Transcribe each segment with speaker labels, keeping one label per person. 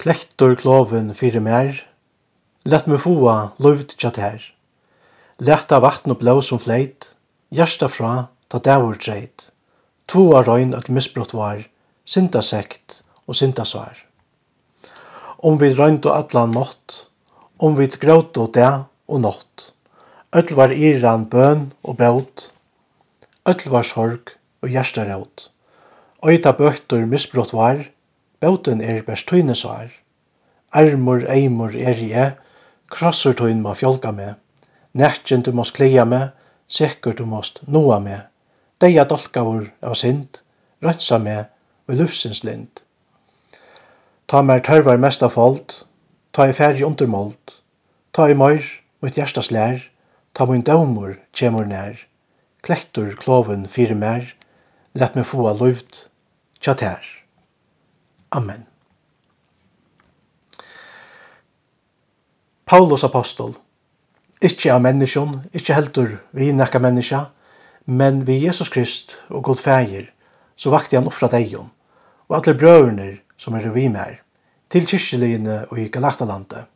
Speaker 1: Klektor kloven fyrir mer, Lett meg fua lovd tja tær. Letta vatn og blå som fleit, Gjersta fra ta dævur treit. Tvåa røyn at misbrott var, Sinta sekt og sinta svar. Om vi røynt og atla nått, Om vi gråt og dæ og nått. Öll var iran bøn og bøt, Öll var sorg og gjersta råd. Øyta bøttur misbrott var, Båten er best tøyne svar. Armor, eimor er jeg, krosser tøyn må fjolka meg. Nætjen du måst kleia meg, sikker du måst noa meg. Deia dolkavur av sind, rønsa me og lufsins lind. Ta mer tørvar mest av fold, ta i færg undermold, ta i møyr, mitt hjertas lær, ta min dømur, kjemur nær, klektur kloven fire mer, Lett meg få av luft, tja tær. Amen. Paulus apostol, ikkje av menneskjon, ikkje heldur vi nekka menneska, men vi Jesus Krist og god feir, så vakti han offra deion, og alle brøverne som er vi mer, til kyrkjeligene og i Galatalandet.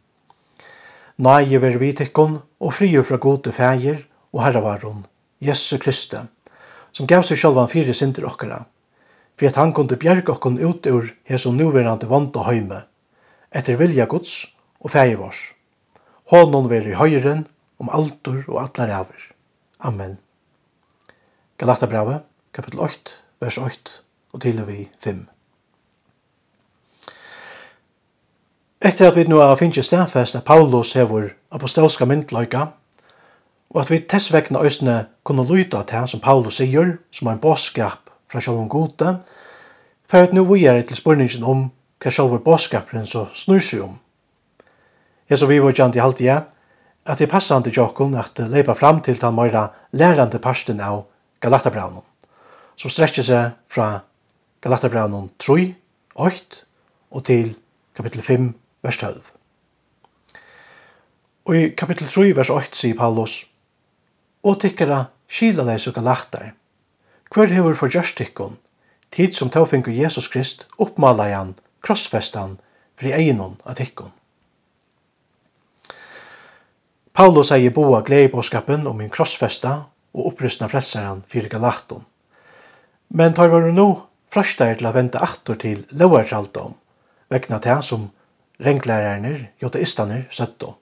Speaker 1: Nei, ver vi tikkon, og frigjør fra gode feir og herravaron, Jesus Kristi, som gav seg sjálvan fire sinter okkara, for at han kunde bjerge okkon ut ur hese nuverande vanda høyme, etter vilja gods og fægir vårs. Hånon i høyren om altur og allar æver. Amen. Galatabrave, kapittel 8, vers 8 og til og vi 5. Etter at vi nå har finnst stedfest at Paulus hever apostolska myndløyga, og at vi tessvekna vegna kunne lyta til han som Paulus sier, som er en båskap fra sjálfum gode, fer at nu er til spurningen om hva sjálfur båskaperen så snur seg om. Jeg så vi var kjent i halvtida, at det passer passande jokken at leipa fram til den meira lærande parsten av Galatabraunen, som strekker seg fra Galatabraunen 3, 8 og til kapittel 5, vers 12. Og i kapittel 3, vers 8 sier Paulus, «Og tikkara skilaleis og galatar, Hver hefur for gjørstikkon, tid som tåfingu Jesus Krist, oppmalajan, krossfestan, fri eginon at ikkon. Paulus eier boa gleibåskapen om min krossfesta og opprystna frelsaren fyrir Galakton. Men tar var no frashtar til a venda aktor til lovartraldom, vegna til som renglærerner, jota istaner, søtto.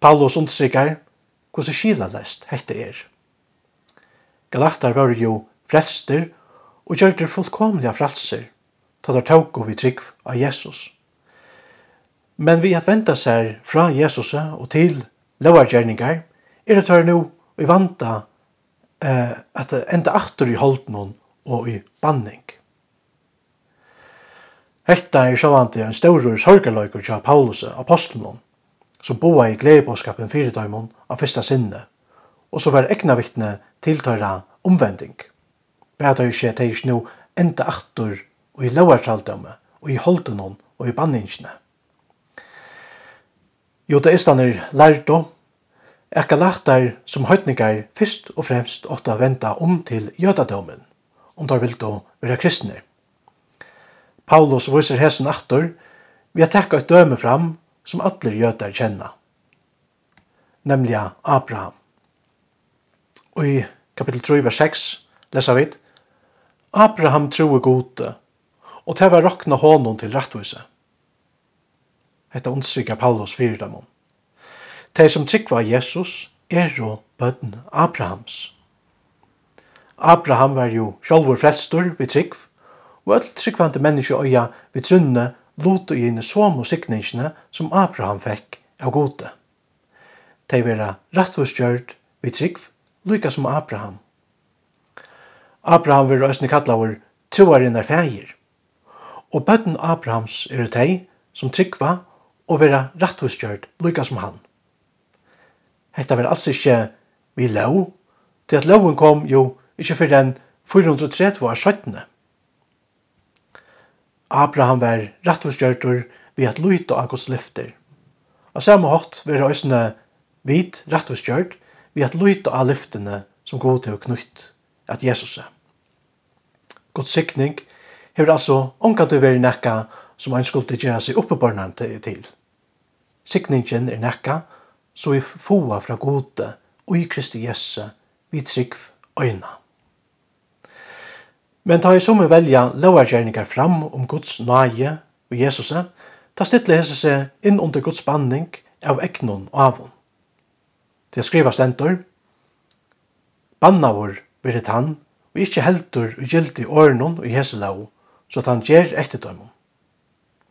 Speaker 1: Paulus understrykar hvordan skilalest hette er. Galatar var jo frelster og gjør det fullkomlige frelser, ta der tåk vi trygg av Jesus. Men vi at venta seg fra Jesus og til lovargjerninger, er det tør nå vi vanta eh, at det enda aktor i holdnån og i banning. Hetta er sjåvandi en større sorgarløyker til Paulus apostelen, som boa i gledebåskapen fyrir døymon av fyrsta sinne, og så var egna vittne til tøyra omvending. Bæta jo skje teis nu enda aktor og i lauartraldømme og i holdenon og i banningsne. stannar lærdo ekka galaktar som høytningar fyrst og fremst åtta venda om til jødadømmen, om der vil då være kristne. Paulus viser hesen aktor vi har tekka et døme fram som atler jødar kjenna, nemlig Abraham og i kapittel 3, vers 6, lesa vi Abraham troe gode, og det var rokna honom til rettvise. Hetta ondstrykka Paulus fyrdamon. De som tryggva Jesus er jo bøtten Abrahams. Abraham var jo sjálfur frelstur vi tryggv, og öll tryggvande menneske øya vi trunne lotu i henne som og sikningsne som Abraham fekk av gode. De vera rettvistgjørt vi tryggv, lykka som Abraham. Abraham vil røysne kalla vår troarinnar fægir. Og bøtten Abrahams er det tei som tryggva og vera rattvistgjørd lykka som han. Hetta var altså ikkje vi lov, til at loven kom jo ikkje fyrir enn 430 var 17. Abraham var rattvistgjørdur vi at lyta av Guds lyfter. Og samme hatt var røysne vit rattvistgjørd vi at lyta av lyftene som god til å knytt at Jesus er. God sikning hever altså omkant å være nekka som han skulle gjøre seg oppebarnan til. Sikningen er nekka så vi foa fra gode og i Kristi Jesu vi trygg øyna. Men ta i som vi velja lovargjerningar fram om Guds nage og Jesus, ta stittle hese seg inn under Guds banning av egnon og avon til å skriva stendur, bannavur virit han, og ikkje heldur og gildi årenon og hese lau, så at han gjer etter dømum.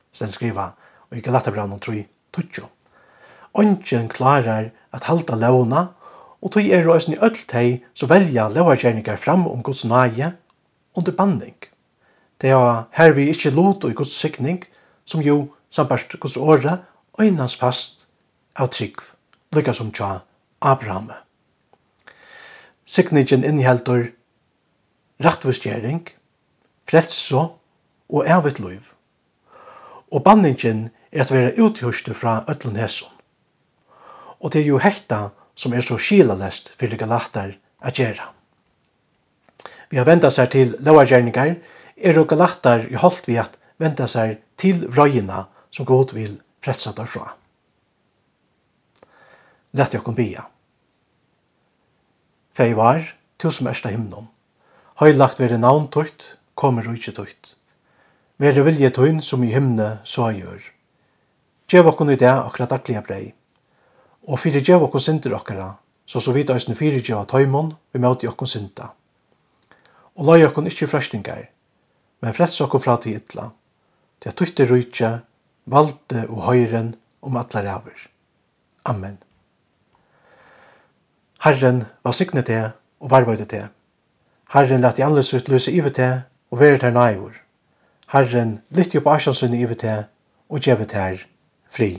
Speaker 1: Sten skriva, og i Galatabrannon 3, tutsjo. Ongen klarar at halda launa, og tog er røysen i öll teg så velja lauargjerningar fram om Guds nage under banning. Det er hervi ikkje lot og Guds sikning, som jo, sambart Guds åre, øynans fast av trygg, lykka som tja Abraham. Sikningen inneheldur rattvistgjering, frelso og evigt liv. Og banningen er at vera uthørste fra ötlun hesson. Og det er jo hekta som er så skilalest fyrir galatar a gjera. Vi har ventat seg til lovargjerningar, er og galatar i holdt vi at venta seg til røyina som god vil frelsa derfra. Lett jokken bia. Fei var, tu som ersta himnon. Høylagt veri navn tøyt, kommer rujtje tøyt. Veri vilje tøyn som i himne så gjør. Gjev okkon i det akkurat daglige brei. Og fyrir gjev okkon sinter okkara, så så vidt òsne fyrir gjev tøymon vi møti okkon synda. Og lai okkon ikkje frøstingar, men frets okkon fra til ytla. Det er tukt rujtje, valde og høyren om atlar ræver. Amen. Herren var sikne til og varvøyde til. Herren lette annerledes ut løse ivet til og være til nøyver. Herren lytte på asjansynne ivet til og gjevet til fri.